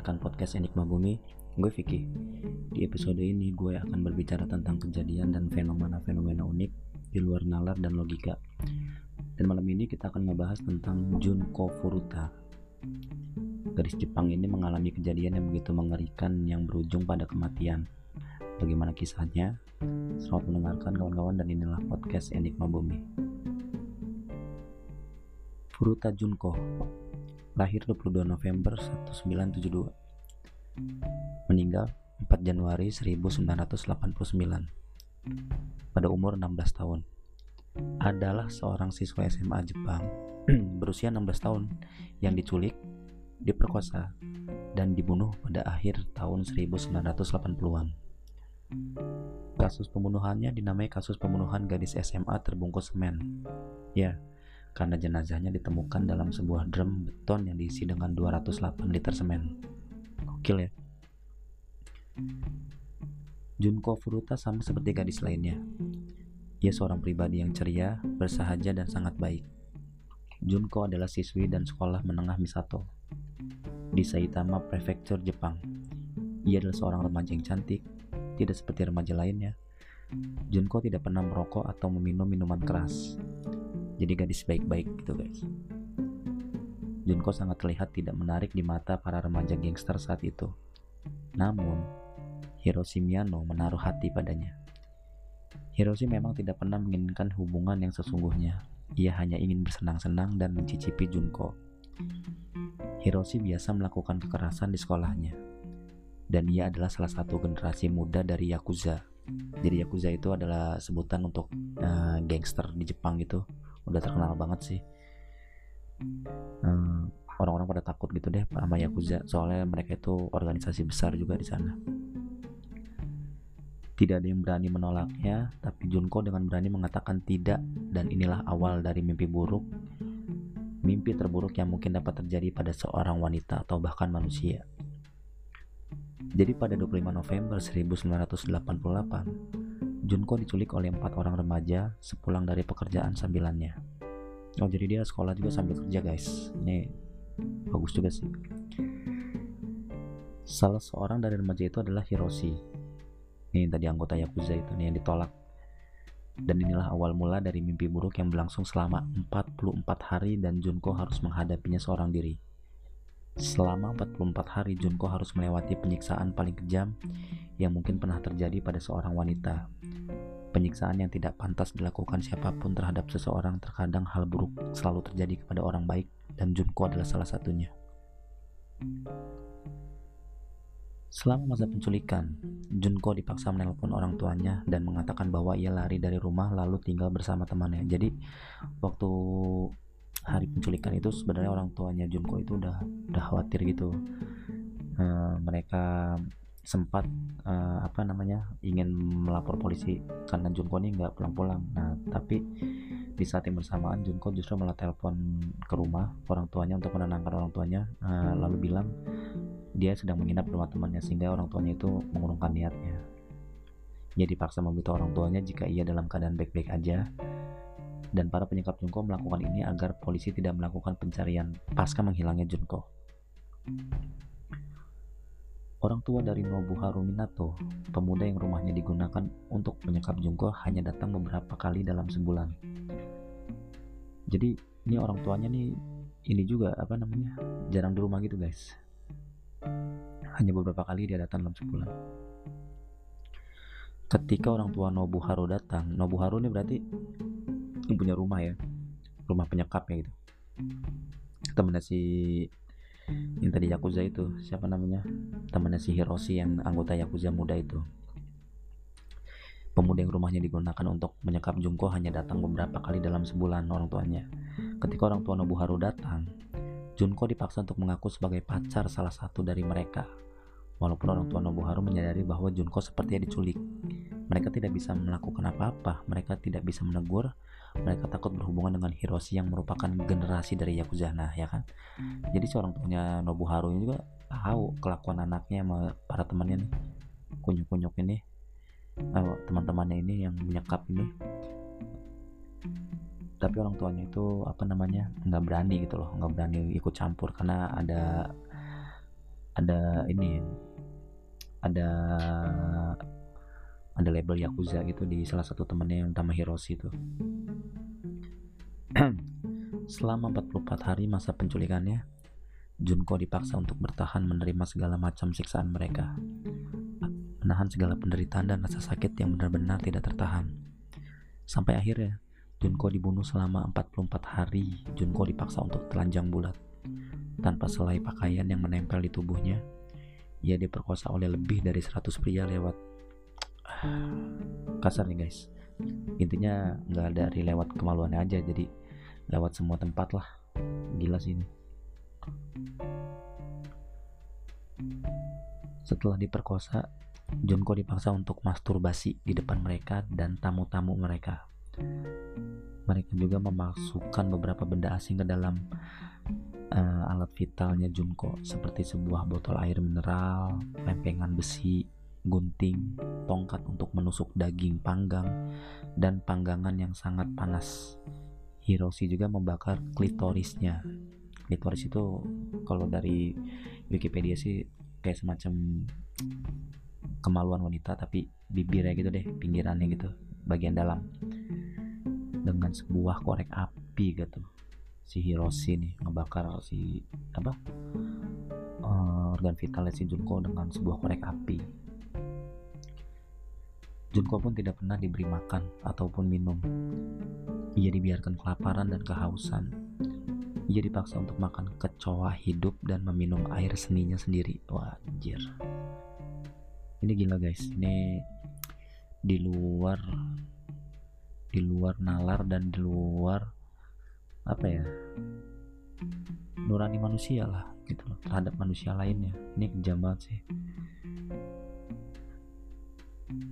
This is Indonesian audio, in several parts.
mendengarkan podcast Enigma Bumi. Gue Vicky. Di episode ini gue akan berbicara tentang kejadian dan fenomena-fenomena unik di luar nalar dan logika. Dan malam ini kita akan membahas tentang Junko Furuta. Gadis Jepang ini mengalami kejadian yang begitu mengerikan yang berujung pada kematian. Bagaimana kisahnya? Selamat mendengarkan kawan-kawan dan inilah podcast Enigma Bumi. Furuta Junko lahir 22 November 1972 meninggal 4 Januari 1989 pada umur 16 tahun adalah seorang siswa SMA Jepang berusia 16 tahun yang diculik, diperkosa, dan dibunuh pada akhir tahun 1980-an. Kasus pembunuhannya dinamai kasus pembunuhan gadis SMA terbungkus semen. Ya, karena jenazahnya ditemukan dalam sebuah drum beton yang diisi dengan 208 liter semen. Gokil ya. Junko Furuta sama seperti gadis lainnya. Ia seorang pribadi yang ceria, bersahaja, dan sangat baik. Junko adalah siswi dan sekolah menengah Misato di Saitama Prefecture, Jepang. Ia adalah seorang remaja yang cantik, tidak seperti remaja lainnya. Junko tidak pernah merokok atau meminum minuman keras jadi gadis baik-baik gitu guys. Junko sangat terlihat tidak menarik di mata para remaja gangster saat itu. Namun Hiroshi Miyano menaruh hati padanya. Hiroshi memang tidak pernah menginginkan hubungan yang sesungguhnya. Ia hanya ingin bersenang-senang dan mencicipi Junko. Hiroshi biasa melakukan kekerasan di sekolahnya. Dan ia adalah salah satu generasi muda dari Yakuza. Jadi Yakuza itu adalah sebutan untuk uh, gangster di Jepang gitu udah terkenal banget sih. Orang orang-orang pada takut gitu deh sama Yakuza soalnya mereka itu organisasi besar juga di sana. Tidak ada yang berani menolaknya tapi Junko dengan berani mengatakan tidak dan inilah awal dari mimpi buruk. Mimpi terburuk yang mungkin dapat terjadi pada seorang wanita atau bahkan manusia. Jadi pada 25 November 1988 Junko diculik oleh empat orang remaja sepulang dari pekerjaan sambilannya. Oh jadi dia sekolah juga sambil kerja guys. Ini bagus juga sih. Salah seorang dari remaja itu adalah Hiroshi. Ini tadi anggota Yakuza itu nih yang ditolak. Dan inilah awal mula dari mimpi buruk yang berlangsung selama 44 hari dan Junko harus menghadapinya seorang diri. Selama 44 hari Junko harus melewati penyiksaan paling kejam yang mungkin pernah terjadi pada seorang wanita Penyiksaan yang tidak pantas dilakukan siapa pun terhadap seseorang terkadang hal buruk selalu terjadi kepada orang baik dan Junko adalah salah satunya. Selama masa penculikan, Junko dipaksa menelpon orang tuanya dan mengatakan bahwa ia lari dari rumah lalu tinggal bersama temannya. Jadi waktu hari penculikan itu sebenarnya orang tuanya Junko itu udah udah khawatir gitu. Uh, mereka sempat uh, apa namanya ingin melapor polisi karena Junko ini nggak pulang-pulang. Nah tapi di saat yang bersamaan Junko justru malah telepon ke rumah orang tuanya untuk menenangkan orang tuanya uh, lalu bilang dia sedang menginap di rumah temannya sehingga orang tuanya itu mengurungkan niatnya. Ia dipaksa memberitahu orang tuanya jika ia dalam keadaan baik-baik aja dan para penyekap Junko melakukan ini agar polisi tidak melakukan pencarian pasca menghilangnya Junko. Orang tua dari Nobuharu Minato, pemuda yang rumahnya digunakan untuk menyekap Junko hanya datang beberapa kali dalam sebulan. Jadi ini orang tuanya nih ini juga apa namanya jarang di rumah gitu guys. Hanya beberapa kali dia datang dalam sebulan. Ketika orang tua Nobuharu datang, Nobuharu ini berarti punya rumah ya, rumah penyekap ya gitu. Temennya si yang tadi Yakuza itu siapa namanya? Temannya si Hiroshi yang anggota Yakuza muda itu. Pemuda yang rumahnya digunakan untuk menyekap Junko hanya datang beberapa kali dalam sebulan orang tuanya. Ketika orang tua Nobuharu datang Junko dipaksa untuk mengaku sebagai pacar salah satu dari mereka walaupun orang tua Nobuharu menyadari bahwa Junko sepertinya diculik. Mereka tidak bisa melakukan apa-apa. Mereka tidak bisa menegur. Mereka takut berhubungan dengan Hiroshi yang merupakan generasi dari Yakuza nah ya kan? Jadi seorang punya Nobuharu ini juga tahu kelakuan anaknya sama para temannya nih. Kunyuk-kunyuk ini. Eh, teman-temannya ini yang menyekap ini. Tapi orang tuanya itu apa namanya nggak berani gitu loh. Nggak berani ikut campur karena ada ada ini ada ada label yakuza gitu di salah satu temennya yang nama Hiroshi itu. Selama 44 hari masa penculikannya Junko dipaksa untuk bertahan menerima segala macam siksaan mereka. Menahan segala penderitaan dan rasa sakit yang benar-benar tidak tertahan. Sampai akhirnya Junko dibunuh selama 44 hari. Junko dipaksa untuk telanjang bulat. Tanpa selai pakaian yang menempel di tubuhnya ia diperkosa oleh lebih dari 100 pria lewat kasar nih guys. Intinya nggak dari lewat kemaluannya aja jadi lewat semua tempat lah. Gila sih ini. Setelah diperkosa Junko dipaksa untuk masturbasi di depan mereka dan tamu-tamu mereka. Mereka juga memasukkan beberapa benda asing ke dalam uh, alat vitalnya Junko seperti sebuah botol air mineral, lempengan besi, gunting, tongkat untuk menusuk daging panggang, dan panggangan yang sangat panas. Hiroshi juga membakar klitorisnya. Klitoris itu kalau dari Wikipedia sih kayak semacam kemaluan wanita tapi bibirnya gitu deh, pinggirannya gitu, bagian dalam. Dengan sebuah korek api gitu. Si Hiroshi nih ngebakar si apa? Uh, organ vitalnya si Junko dengan sebuah korek api Junko pun tidak pernah diberi makan ataupun minum. Ia dibiarkan kelaparan dan kehausan. Ia dipaksa untuk makan kecoa hidup dan meminum air seninya sendiri. Wah, anjir. Ini gila guys. Ini di luar di luar nalar dan di luar apa ya nurani manusia lah gitu loh terhadap manusia lainnya. Ini kejam banget sih.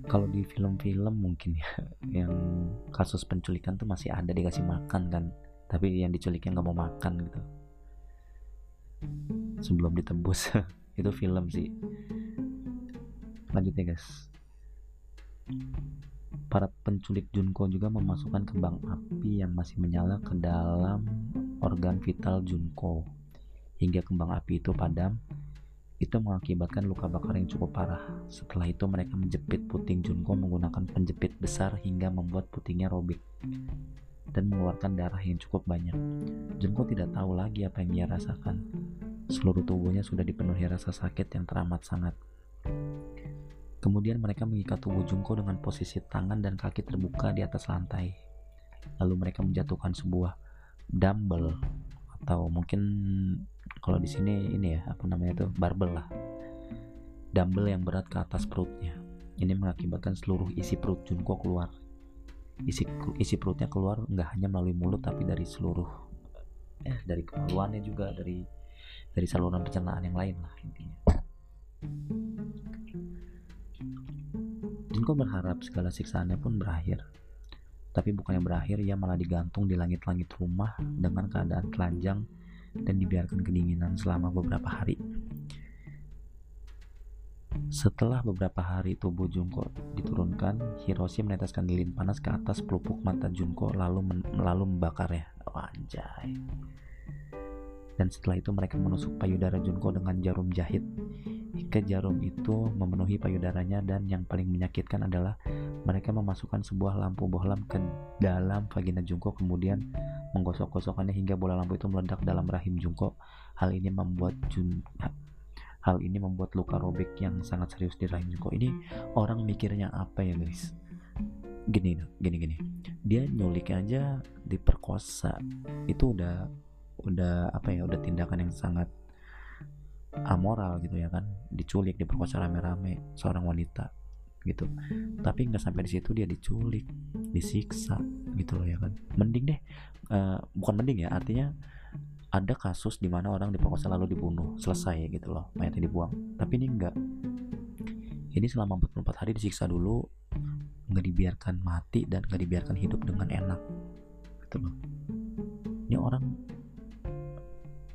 Kalau di film-film mungkin ya yang kasus penculikan tuh masih ada dikasih makan kan. Tapi yang diculiknya nggak mau makan gitu. Sebelum ditebus itu film sih. Lanjut ya guys para penculik Junko juga memasukkan kembang api yang masih menyala ke dalam organ vital Junko hingga kembang api itu padam itu mengakibatkan luka bakar yang cukup parah. Setelah itu mereka menjepit puting Junko menggunakan penjepit besar hingga membuat putingnya robek dan mengeluarkan darah yang cukup banyak. Junko tidak tahu lagi apa yang ia rasakan. Seluruh tubuhnya sudah dipenuhi rasa sakit yang teramat sangat. Kemudian mereka mengikat tubuh Junko dengan posisi tangan dan kaki terbuka di atas lantai. Lalu mereka menjatuhkan sebuah dumbbell atau mungkin kalau di sini ini ya apa namanya itu? Barbel lah. Dumbbell yang berat ke atas perutnya. Ini mengakibatkan seluruh isi perut Junko keluar. Isi isi perutnya keluar nggak hanya melalui mulut tapi dari seluruh eh dari kemaluannya juga dari dari saluran pencernaan yang lain lah intinya Junko berharap segala siksaannya pun berakhir tapi bukannya berakhir ia malah digantung di langit-langit rumah dengan keadaan telanjang dan dibiarkan kedinginan selama beberapa hari. Setelah beberapa hari tubuh Junko diturunkan, Hiroshi meneteskan lilin panas ke atas pelupuk mata Junko lalu men lalu membakarnya. Oh. Dan setelah itu mereka menusuk payudara Junko dengan jarum jahit. Hingga jarum itu memenuhi payudaranya dan yang paling menyakitkan adalah mereka memasukkan sebuah lampu bohlam ke dalam vagina Junko kemudian menggosok-gosokkannya hingga bola lampu itu meledak dalam rahim Jungko. Hal ini membuat Jun hal ini membuat luka robek yang sangat serius di rahim Jungko. Ini orang mikirnya apa ya guys? Gini, gini, gini. Dia nyulik aja diperkosa. Itu udah udah apa ya? Udah tindakan yang sangat amoral gitu ya kan. Diculik, diperkosa rame-rame seorang wanita gitu tapi nggak sampai di situ dia diculik disiksa gitu loh ya kan mending deh uh, bukan mending ya artinya ada kasus di mana orang diperkosa lalu dibunuh selesai gitu loh mayatnya dibuang tapi ini enggak ini selama 44 hari disiksa dulu nggak dibiarkan mati dan nggak dibiarkan hidup dengan enak gitu loh ini orang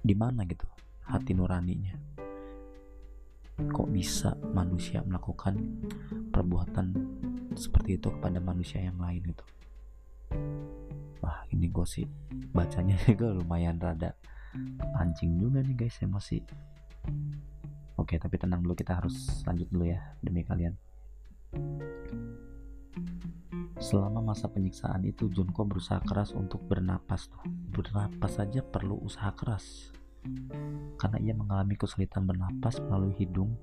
di mana gitu hati nuraninya. Kok bisa manusia melakukan perbuatan seperti itu kepada manusia yang lain gitu? Wah ini gue sih bacanya juga lumayan rada pancing juga nih guys emosi. Oke, tapi tenang dulu kita harus lanjut dulu ya demi kalian. Selama masa penyiksaan itu Junko berusaha keras untuk bernapas tuh. Bernapas saja perlu usaha keras. Karena ia mengalami kesulitan bernapas melalui hidung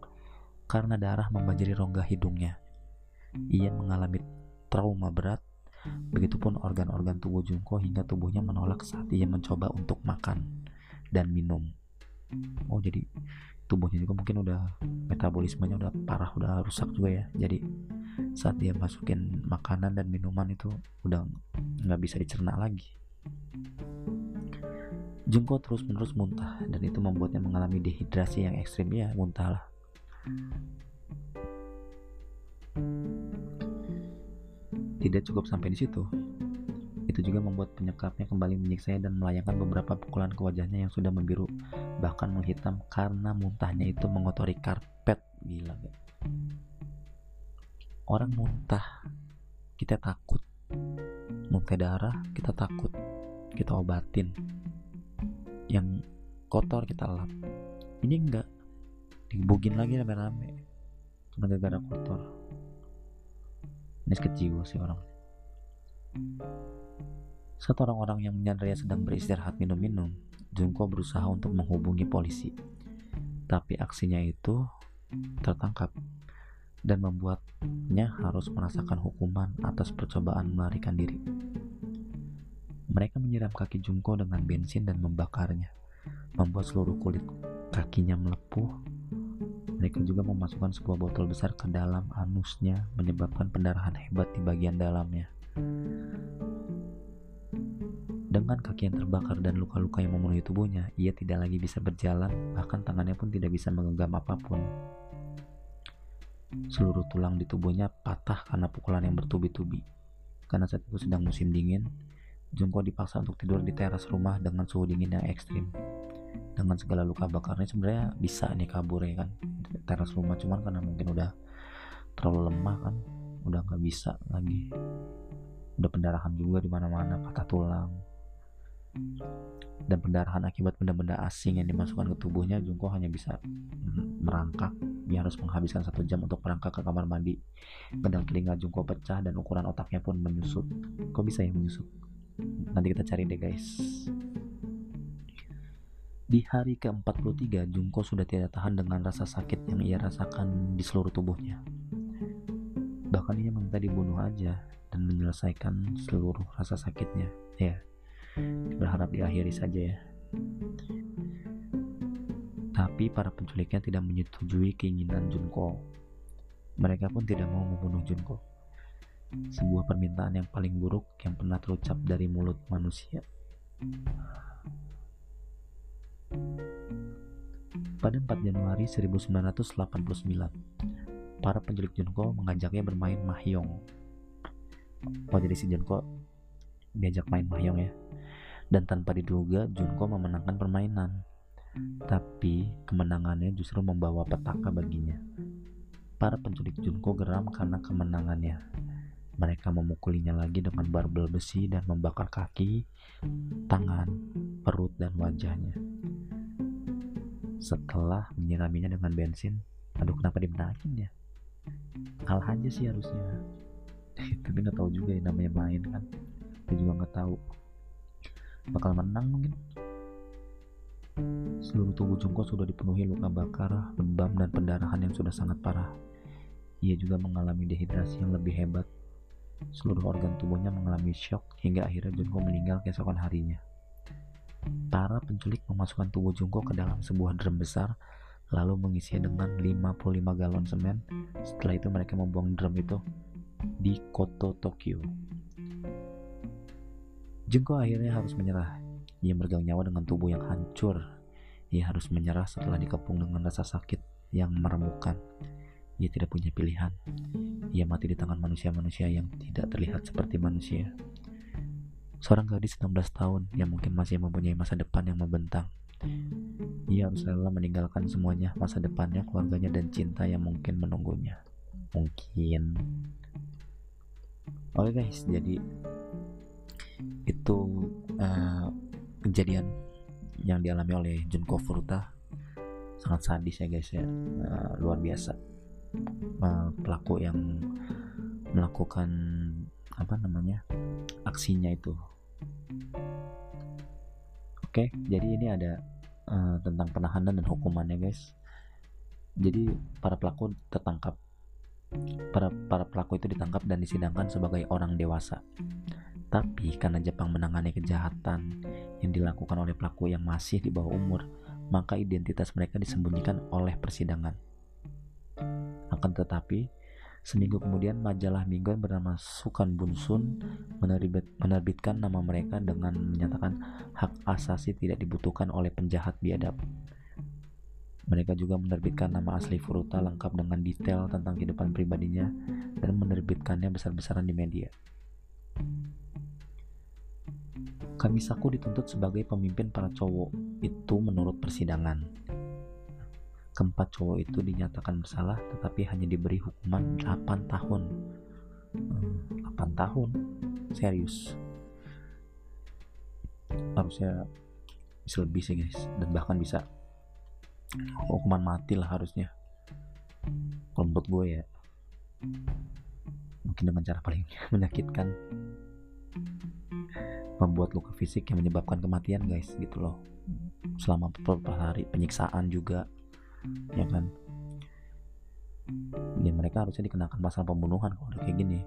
karena darah membanjiri rongga hidungnya. Ia mengalami trauma berat, begitupun organ-organ tubuh Junko hingga tubuhnya menolak saat ia mencoba untuk makan dan minum. Oh jadi tubuhnya juga mungkin udah metabolismenya udah parah udah rusak juga ya. Jadi saat dia masukin makanan dan minuman itu udah nggak bisa dicerna lagi. Jungko terus menerus muntah dan itu membuatnya mengalami dehidrasi yang ekstrim. Ya muntah lah. Tidak cukup sampai di situ itu juga membuat penyekapnya kembali menyiksanya dan melayangkan beberapa pukulan ke wajahnya yang sudah membiru bahkan menghitam karena muntahnya itu mengotori karpet. Gila gak? orang muntah kita takut. Muntah darah kita takut. Kita obatin. Yang kotor kita lap. Ini enggak dibugin lagi rame-rame. Cuma gara-gara kotor. Ini kecil sih orang saat orang-orang yang menyandarnya sedang beristirahat minum-minum, Junko berusaha untuk menghubungi polisi. Tapi aksinya itu tertangkap dan membuatnya harus merasakan hukuman atas percobaan melarikan diri. Mereka menyiram kaki Junko dengan bensin dan membakarnya, membuat seluruh kulit kakinya melepuh. Mereka juga memasukkan sebuah botol besar ke dalam anusnya, menyebabkan pendarahan hebat di bagian dalamnya. Dengan kaki yang terbakar dan luka-luka yang memenuhi tubuhnya, ia tidak lagi bisa berjalan, bahkan tangannya pun tidak bisa menggenggam apa pun. Seluruh tulang di tubuhnya patah karena pukulan yang bertubi-tubi. Karena saat itu sedang musim dingin, Jungko dipaksa untuk tidur di teras rumah dengan suhu dingin yang ekstrim. Dengan segala luka bakarnya sebenarnya bisa nih kabur ya kan teras rumah cuman karena mungkin udah terlalu lemah kan udah nggak bisa lagi udah pendarahan juga di mana-mana patah tulang dan pendarahan akibat benda-benda asing yang dimasukkan ke tubuhnya Jungko hanya bisa merangkak. Dia harus menghabiskan satu jam untuk merangkak ke kamar mandi. Pedang telinga Jungko pecah dan ukuran otaknya pun menyusut. Kok bisa ya menyusut? Nanti kita cari deh guys. Di hari ke-43 Jungko sudah tidak tahan dengan rasa sakit yang ia rasakan di seluruh tubuhnya. Bahkan ia meminta dibunuh aja dan menyelesaikan seluruh rasa sakitnya. Ya berharap diakhiri saja ya. Tapi para penculiknya tidak menyetujui keinginan Junko. Mereka pun tidak mau membunuh Junko. Sebuah permintaan yang paling buruk yang pernah terucap dari mulut manusia. Pada 4 Januari 1989, para penculik Junko mengajaknya bermain mahjong. Jadi si Junko diajak main mahjong ya dan tanpa diduga Junko memenangkan permainan. Tapi kemenangannya justru membawa petaka baginya. Para penculik Junko geram karena kemenangannya. Mereka memukulinya lagi dengan barbel besi dan membakar kaki, tangan, perut, dan wajahnya. Setelah menyiraminya dengan bensin, aduh kenapa dimenangin ya? Kalah aja sih harusnya. Tapi nggak tahu juga ya namanya main kan. Dia juga nggak tahu bakal menang mungkin seluruh tubuh Jungko sudah dipenuhi luka bakar, lebam, dan pendarahan yang sudah sangat parah. Ia juga mengalami dehidrasi yang lebih hebat. Seluruh organ tubuhnya mengalami shock hingga akhirnya Junko meninggal keesokan harinya. Para penculik memasukkan tubuh Junko ke dalam sebuah drum besar, lalu mengisinya dengan 55 galon semen. Setelah itu mereka membuang drum itu di Koto, Tokyo. Jengko akhirnya harus menyerah. Ia meregang nyawa dengan tubuh yang hancur. Ia harus menyerah setelah dikepung dengan rasa sakit yang meremukkan. Ia tidak punya pilihan. Ia mati di tangan manusia-manusia yang tidak terlihat seperti manusia. Seorang gadis 16 tahun yang mungkin masih mempunyai masa depan yang membentang. Ia harus rela meninggalkan semuanya, masa depannya, keluarganya, dan cinta yang mungkin menunggunya. Mungkin. Oke guys, jadi itu uh, kejadian yang dialami oleh Junko Furuta. Sangat sadis ya guys ya. Uh, luar biasa. Uh, pelaku yang melakukan apa namanya aksinya itu. Oke jadi ini ada uh, tentang penahanan dan hukumannya guys. Jadi para pelaku tertangkap. Para para pelaku itu ditangkap dan disidangkan sebagai orang dewasa tapi karena Jepang menangani kejahatan yang dilakukan oleh pelaku yang masih di bawah umur, maka identitas mereka disembunyikan oleh persidangan. Akan tetapi, seminggu kemudian majalah mingguan bernama Sukan Bunsun menerbit, menerbitkan nama mereka dengan menyatakan hak asasi tidak dibutuhkan oleh penjahat biadab. Mereka juga menerbitkan nama asli Furuta lengkap dengan detail tentang kehidupan pribadinya dan menerbitkannya besar-besaran di media. Kamisaku dituntut sebagai pemimpin para cowok itu menurut persidangan. Keempat cowok itu dinyatakan bersalah tetapi hanya diberi hukuman 8 tahun. Hmm, 8 tahun? Serius. Harusnya bisa lebih sih guys dan bahkan bisa hukuman mati lah harusnya. Kalau menurut gue ya mungkin dengan cara paling menyakitkan membuat luka fisik yang menyebabkan kematian guys gitu loh. Selama beberapa hari penyiksaan juga ya kan? Ya mereka harusnya dikenakan pasal pembunuhan kalau kayak gini.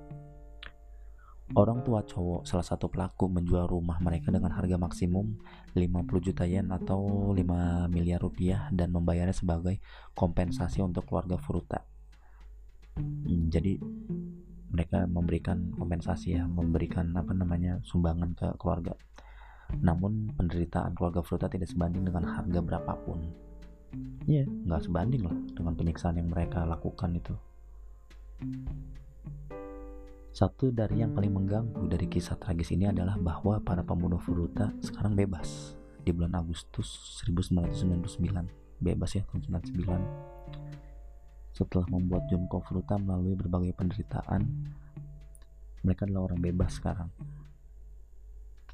Orang tua cowok salah satu pelaku menjual rumah mereka dengan harga maksimum 50 juta yen atau 5 miliar rupiah dan membayarnya sebagai kompensasi untuk keluarga Furuta. Hmm, jadi mereka memberikan kompensasi ya memberikan apa namanya sumbangan ke keluarga. Namun penderitaan keluarga Fruta tidak sebanding dengan harga berapapun. Ya yeah, nggak sebanding lah dengan penyiksaan yang mereka lakukan itu. Satu dari yang paling mengganggu dari kisah tragis ini adalah bahwa para pembunuh Furuta sekarang bebas. Di bulan Agustus 1999 bebas ya tahun 99 setelah membuat Junko Furuta melalui berbagai penderitaan, mereka adalah orang bebas sekarang.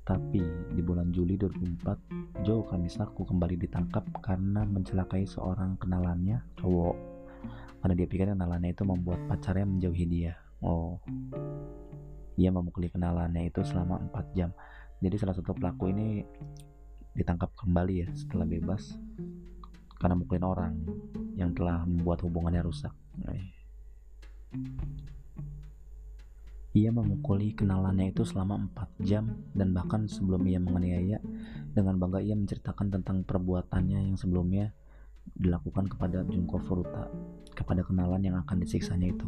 Tetapi di bulan Juli 2004, Joe Kamisaku kembali ditangkap karena mencelakai seorang kenalannya, cowok. Karena dia pikir kenalannya itu membuat pacarnya menjauhi dia. Oh, ia memukuli kenalannya itu selama 4 jam. Jadi salah satu pelaku ini ditangkap kembali ya setelah bebas karena mukulin orang yang telah membuat hubungannya rusak. Ia memukuli kenalannya itu selama 4 jam dan bahkan sebelum ia menganiaya dengan bangga ia menceritakan tentang perbuatannya yang sebelumnya dilakukan kepada Junko Furuta kepada kenalan yang akan disiksanya itu.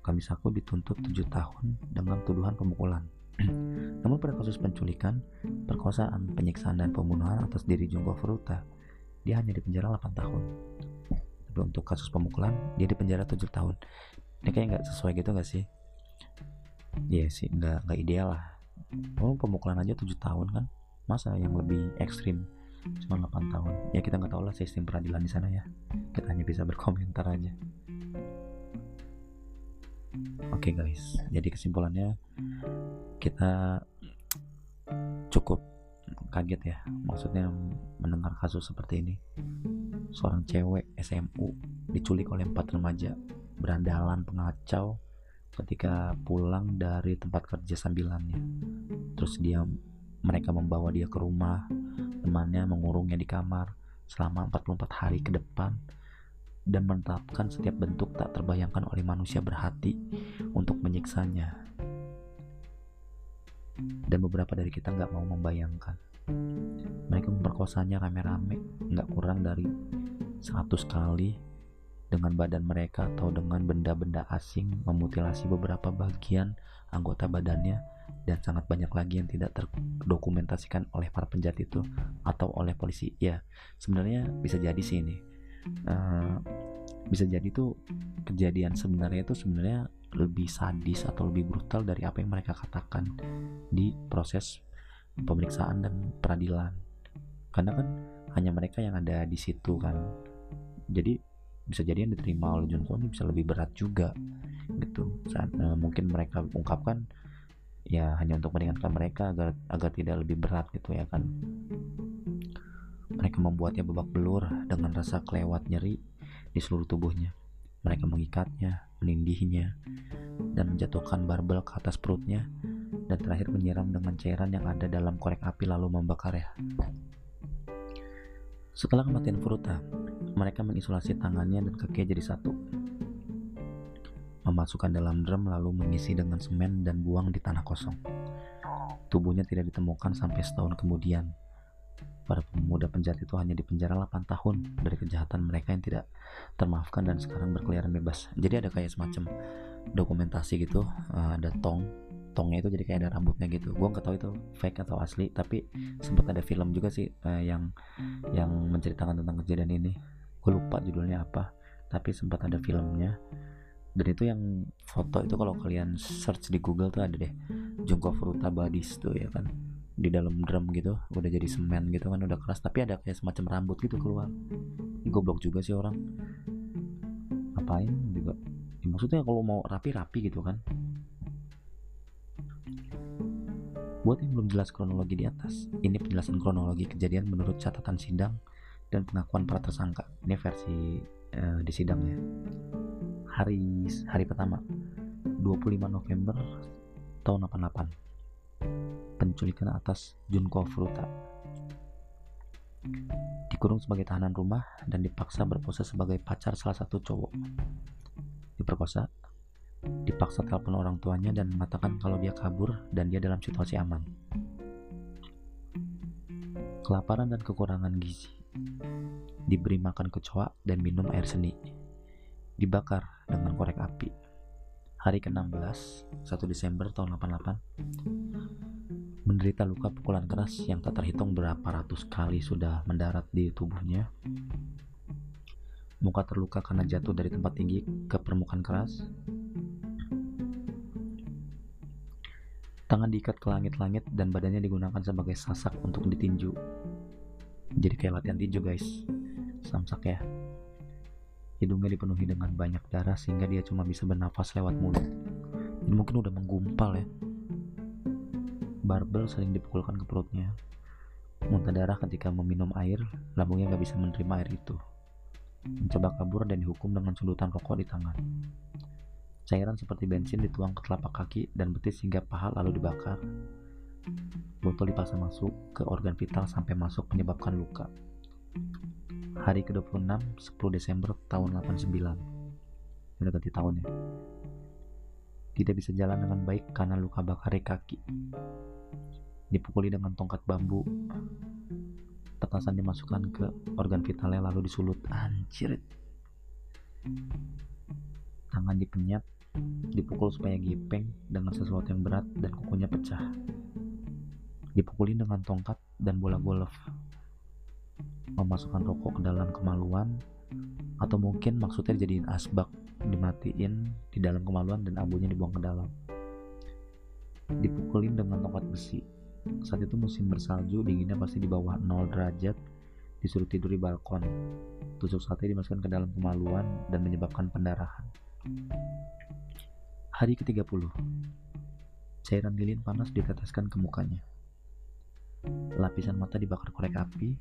Kamisaku dituntut 7 tahun dengan tuduhan pemukulan. Namun pada kasus penculikan, perkosaan, penyiksaan, dan pembunuhan atas diri Junko Furuta, dia hanya dipenjara 8 tahun. Tapi untuk kasus pemukulan, dia dipenjara 7 tahun. Ini kayak nggak sesuai gitu nggak sih? Iya sih, nggak nggak ideal lah. Oh, pemukulan aja 7 tahun kan? Masa yang lebih ekstrim cuma 8 tahun? Ya kita nggak tahu lah sistem peradilan di sana ya. Kita hanya bisa berkomentar aja. Oke okay guys, jadi kesimpulannya kita cukup kaget ya maksudnya mendengar kasus seperti ini. Seorang cewek SMU diculik oleh empat remaja berandalan pengacau ketika pulang dari tempat kerja sambilannya. Terus dia mereka membawa dia ke rumah temannya mengurungnya di kamar selama 44 hari ke depan dan menetapkan setiap bentuk tak terbayangkan oleh manusia berhati untuk menyiksanya dan beberapa dari kita nggak mau membayangkan. Mereka memperkosanya rame-rame nggak kurang dari 100 kali dengan badan mereka atau dengan benda-benda asing memutilasi beberapa bagian anggota badannya dan sangat banyak lagi yang tidak terdokumentasikan oleh para penjahat itu atau oleh polisi. Ya sebenarnya bisa jadi sih ini. Uh, bisa jadi tuh kejadian sebenarnya itu sebenarnya lebih sadis atau lebih brutal dari apa yang mereka katakan di proses pemeriksaan dan peradilan. Karena kan hanya mereka yang ada di situ kan. Jadi bisa jadi yang diterima oleh Junko ini bisa lebih berat juga gitu. Saat uh, mungkin mereka ungkapkan ya hanya untuk meringankan mereka agar agar tidak lebih berat gitu ya kan. Mereka membuatnya babak belur dengan rasa kelewat nyeri di seluruh tubuhnya. Mereka mengikatnya, menindihnya, dan menjatuhkan barbel ke atas perutnya, dan terakhir menyiram dengan cairan yang ada dalam korek api lalu membakarnya. Setelah kematian Furuta, mereka mengisolasi tangannya dan kakinya jadi satu. Memasukkan dalam drum lalu mengisi dengan semen dan buang di tanah kosong. Tubuhnya tidak ditemukan sampai setahun kemudian. Para pemuda penjahat itu hanya dipenjara 8 tahun dari kejahatan mereka yang tidak termaafkan dan sekarang berkeliaran bebas. Jadi ada kayak semacam dokumentasi gitu, uh, ada tong, tongnya itu jadi kayak ada rambutnya gitu. Gue nggak tahu itu fake atau asli, tapi sempat ada film juga sih uh, yang yang menceritakan tentang kejadian ini. Gue lupa judulnya apa, tapi sempat ada filmnya. Dan itu yang foto itu kalau kalian search di Google tuh ada deh Junko Furuta Badis tuh ya kan di dalam drum gitu udah jadi semen gitu kan udah keras tapi ada kayak semacam rambut gitu keluar. Ini goblok juga sih orang. Ngapain juga? Ya, maksudnya kalau mau rapi-rapi gitu kan. Buat yang belum jelas kronologi di atas ini penjelasan kronologi kejadian menurut catatan sidang dan pengakuan para tersangka. Ini versi uh, di sidang ya. Hari hari pertama 25 November tahun 88 penculikan atas Junko Furuta. Dikurung sebagai tahanan rumah dan dipaksa berpose sebagai pacar salah satu cowok. Diperkosa, dipaksa telepon orang tuanya dan mengatakan kalau dia kabur dan dia dalam situasi aman. Kelaparan dan kekurangan gizi. Diberi makan kecoa dan minum air seni. Dibakar dengan korek api. Hari ke-16, 1 Desember tahun 88, menderita luka pukulan keras yang tak terhitung berapa ratus kali sudah mendarat di tubuhnya. Muka terluka karena jatuh dari tempat tinggi ke permukaan keras. Tangan diikat ke langit-langit dan badannya digunakan sebagai sasak untuk ditinju. Jadi kayak latihan tinju guys. Samsak ya. Hidungnya dipenuhi dengan banyak darah sehingga dia cuma bisa bernafas lewat mulut. Ini mungkin udah menggumpal ya Barbel sering dipukulkan ke perutnya. Muntah darah ketika meminum air, lambungnya nggak bisa menerima air itu. Mencoba kabur dan dihukum dengan sundutan rokok di tangan. Cairan seperti bensin dituang ke telapak kaki dan betis hingga paha lalu dibakar. Botol dipaksa masuk ke organ vital sampai masuk menyebabkan luka. Hari ke-26, 10 Desember tahun 89. Udah ganti. Tidak bisa jalan dengan baik karena luka bakar di kaki dipukuli dengan tongkat bambu. Petasan dimasukkan ke organ vitalnya lalu disulut. Anjir. Tangan dipenyat dipukul supaya gipeng dengan sesuatu yang berat dan kukunya pecah. Dipukuli dengan tongkat dan bola golf. Memasukkan rokok ke dalam kemaluan atau mungkin maksudnya dijadiin asbak dimatiin di dalam kemaluan dan abunya dibuang ke dalam dipukulin dengan tongkat besi saat itu musim bersalju, dinginnya pasti di bawah 0 derajat, disuruh tidur di balkon. Tusuk sate dimasukkan ke dalam kemaluan dan menyebabkan pendarahan. Hari ke-30. Cairan lilin panas diteteskan ke mukanya. Lapisan mata dibakar korek api.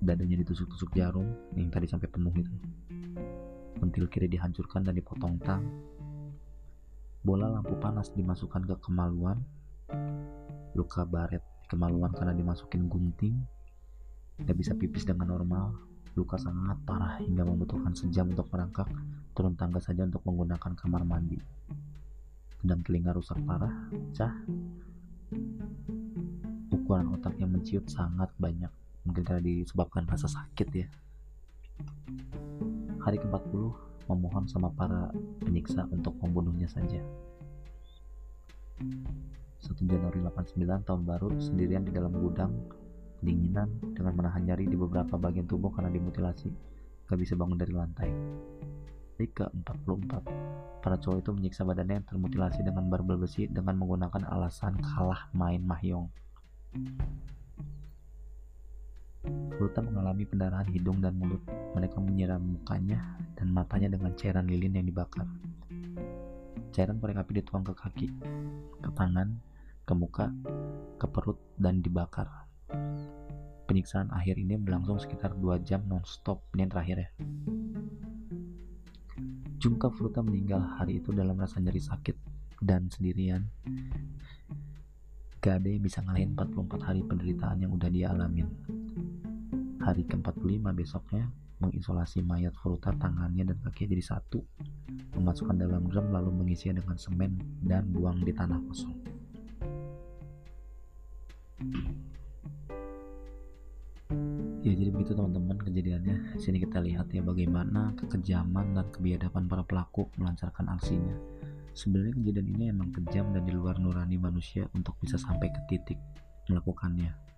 Dadanya ditusuk-tusuk jarum yang tadi sampai penuh itu. Pentil kiri dihancurkan dan dipotong tang. Bola lampu panas dimasukkan ke kemaluan. Luka baret kemaluan karena dimasukin gunting. Tidak bisa pipis dengan normal. Luka sangat parah hingga membutuhkan sejam untuk merangkak. Turun tangga saja untuk menggunakan kamar mandi. Dan telinga rusak parah pecah ukuran otak yang menciut sangat banyak. Mungkin karena disebabkan rasa sakit ya. Hari ke-40 memohon sama para penyiksa untuk membunuhnya saja. 1 Januari 89 tahun baru sendirian di dalam gudang kedinginan dengan menahan nyari di beberapa bagian tubuh karena dimutilasi gak bisa bangun dari lantai. Hari ke-44 para cowok itu menyiksa badannya yang termutilasi dengan barbel besi dengan menggunakan alasan kalah main mahyong Ruta mengalami pendarahan hidung dan mulut. Mereka menyiram mukanya dan matanya dengan cairan lilin yang dibakar. Cairan korek api dituang ke kaki, ke tangan, ke muka, ke perut, dan dibakar. penyiksaan akhir ini berlangsung sekitar 2 jam non-stop ini yang terakhir ya Jungka Fruta meninggal hari itu dalam rasa nyeri sakit dan sendirian gak ada yang bisa ngalahin 44 hari penderitaan yang udah dia alamin hari ke-45 besoknya mengisolasi mayat Fruta tangannya dan kakinya jadi satu. Memasukkan dalam drum lalu mengisinya dengan semen dan buang di tanah kosong. Ya jadi begitu teman-teman kejadiannya. Sini kita lihat ya bagaimana kekejaman dan kebiadaban para pelaku melancarkan aksinya. Sebenarnya kejadian ini emang kejam dan di luar nurani manusia untuk bisa sampai ke titik melakukannya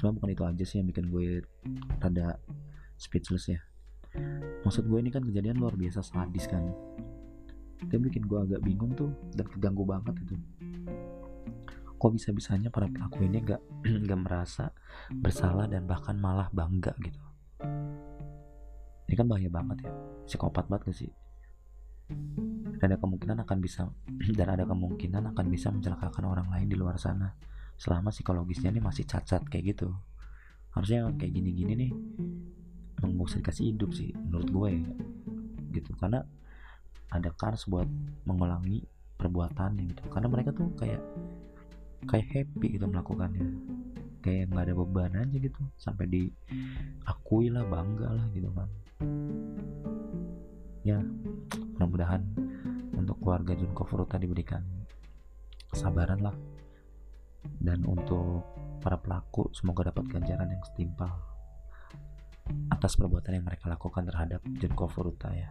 cuma bukan itu aja sih yang bikin gue rada speechless ya. Maksud gue ini kan kejadian luar biasa sadis kan. Itu bikin gue agak bingung tuh dan keganggu banget itu. Kok bisa-bisanya para pelaku ini gak, gak merasa bersalah dan bahkan malah bangga gitu. Ini kan bahaya banget ya. Psikopat banget gak sih? Dan ada kemungkinan akan bisa dan ada kemungkinan akan bisa mencelakakan orang lain di luar sana selama psikologisnya ini masih cacat kayak gitu. Harusnya kayak gini-gini nih emang mau dikasih hidup sih menurut gue ya gitu. Karena ada kars buat mengulangi perbuatannya gitu. Karena mereka tuh kayak kayak happy gitu melakukannya. Kayak nggak ada beban aja gitu sampai diakui lah bangga lah gitu kan. Ya mudah-mudahan untuk keluarga Junko Furuta diberikan kesabaran lah dan untuk para pelaku semoga dapat ganjaran yang setimpal atas perbuatan yang mereka lakukan terhadap Junko Furuta ya.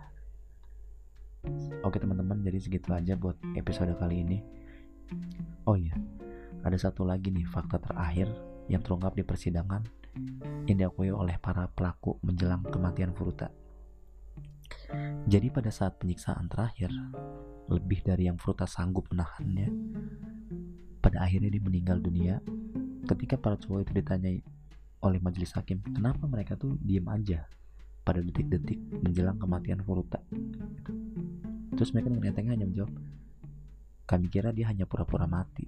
Oke teman-teman jadi segitu aja buat episode kali ini. Oh iya. Ada satu lagi nih fakta terakhir yang terungkap di persidangan yang diakui oleh para pelaku menjelang kematian Furuta. Jadi pada saat penyiksaan terakhir, lebih dari yang Furuta sanggup menahannya, pada akhirnya dia meninggal dunia. Ketika para cowok itu ditanyai oleh majelis hakim, kenapa mereka tuh diem aja pada detik-detik menjelang kematian Furuta? Terus mereka dengan entengnya hanya menjawab, kami kira dia hanya pura-pura mati.